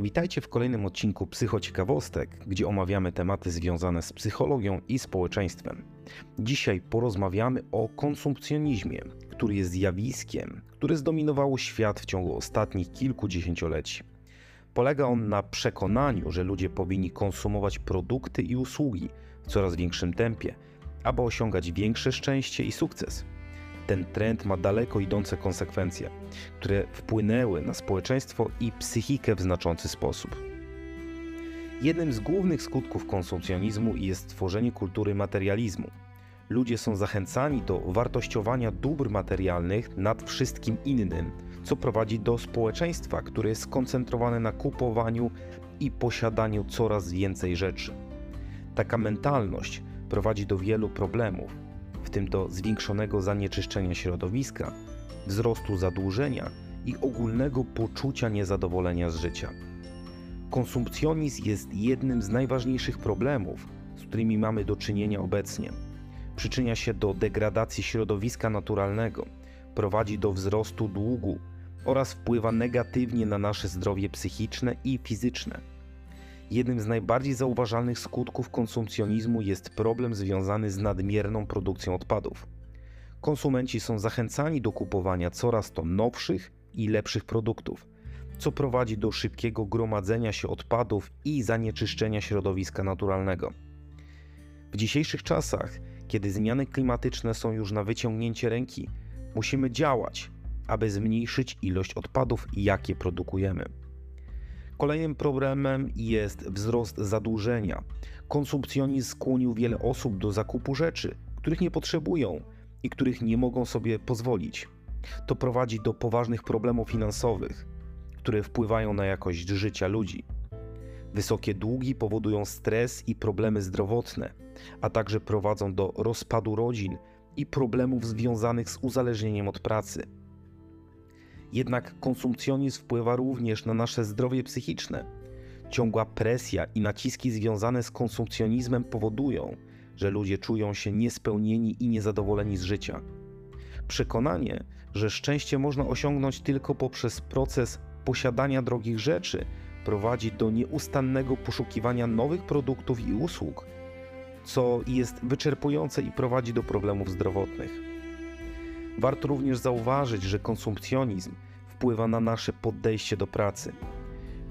Witajcie w kolejnym odcinku Psychociekawostek, gdzie omawiamy tematy związane z psychologią i społeczeństwem. Dzisiaj porozmawiamy o konsumpcjonizmie, który jest zjawiskiem, które zdominowało świat w ciągu ostatnich kilku dziesięcioleci. Polega on na przekonaniu, że ludzie powinni konsumować produkty i usługi w coraz większym tempie, aby osiągać większe szczęście i sukces. Ten trend ma daleko idące konsekwencje, które wpłynęły na społeczeństwo i psychikę w znaczący sposób. Jednym z głównych skutków konsumpcjonizmu jest tworzenie kultury materializmu. Ludzie są zachęcani do wartościowania dóbr materialnych nad wszystkim innym, co prowadzi do społeczeństwa, które jest skoncentrowane na kupowaniu i posiadaniu coraz więcej rzeczy. Taka mentalność prowadzi do wielu problemów, tym do zwiększonego zanieczyszczenia środowiska, wzrostu zadłużenia i ogólnego poczucia niezadowolenia z życia. Konsumpcjonizm jest jednym z najważniejszych problemów, z którymi mamy do czynienia obecnie. Przyczynia się do degradacji środowiska naturalnego, prowadzi do wzrostu długu oraz wpływa negatywnie na nasze zdrowie psychiczne i fizyczne. Jednym z najbardziej zauważalnych skutków konsumpcjonizmu jest problem związany z nadmierną produkcją odpadów. Konsumenci są zachęcani do kupowania coraz to nowszych i lepszych produktów, co prowadzi do szybkiego gromadzenia się odpadów i zanieczyszczenia środowiska naturalnego. W dzisiejszych czasach, kiedy zmiany klimatyczne są już na wyciągnięcie ręki, musimy działać, aby zmniejszyć ilość odpadów, jakie produkujemy. Kolejnym problemem jest wzrost zadłużenia. Konsumpcjonizm skłonił wiele osób do zakupu rzeczy, których nie potrzebują i których nie mogą sobie pozwolić. To prowadzi do poważnych problemów finansowych, które wpływają na jakość życia ludzi. Wysokie długi powodują stres i problemy zdrowotne, a także prowadzą do rozpadu rodzin i problemów związanych z uzależnieniem od pracy. Jednak konsumpcjonizm wpływa również na nasze zdrowie psychiczne. Ciągła presja i naciski związane z konsumpcjonizmem powodują, że ludzie czują się niespełnieni i niezadowoleni z życia. Przekonanie, że szczęście można osiągnąć tylko poprzez proces posiadania drogich rzeczy, prowadzi do nieustannego poszukiwania nowych produktów i usług, co jest wyczerpujące i prowadzi do problemów zdrowotnych. Warto również zauważyć, że konsumpcjonizm wpływa na nasze podejście do pracy.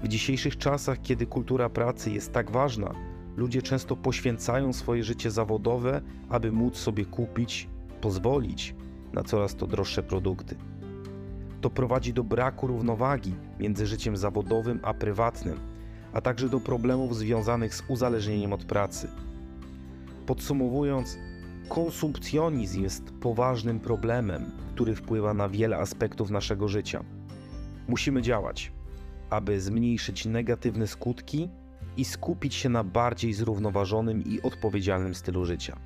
W dzisiejszych czasach, kiedy kultura pracy jest tak ważna, ludzie często poświęcają swoje życie zawodowe, aby móc sobie kupić, pozwolić na coraz to droższe produkty. To prowadzi do braku równowagi między życiem zawodowym a prywatnym, a także do problemów związanych z uzależnieniem od pracy. Podsumowując, konsumpcjonizm jest poważnym problemem, który wpływa na wiele aspektów naszego życia. Musimy działać, aby zmniejszyć negatywne skutki i skupić się na bardziej zrównoważonym i odpowiedzialnym stylu życia.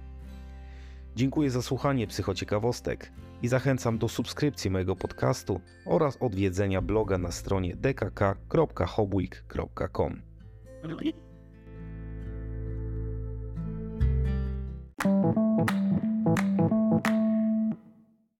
Dziękuję za słuchanie psychociekawostek i zachęcam do subskrypcji mojego podcastu oraz odwiedzenia bloga na stronie dkk.hobweek.com.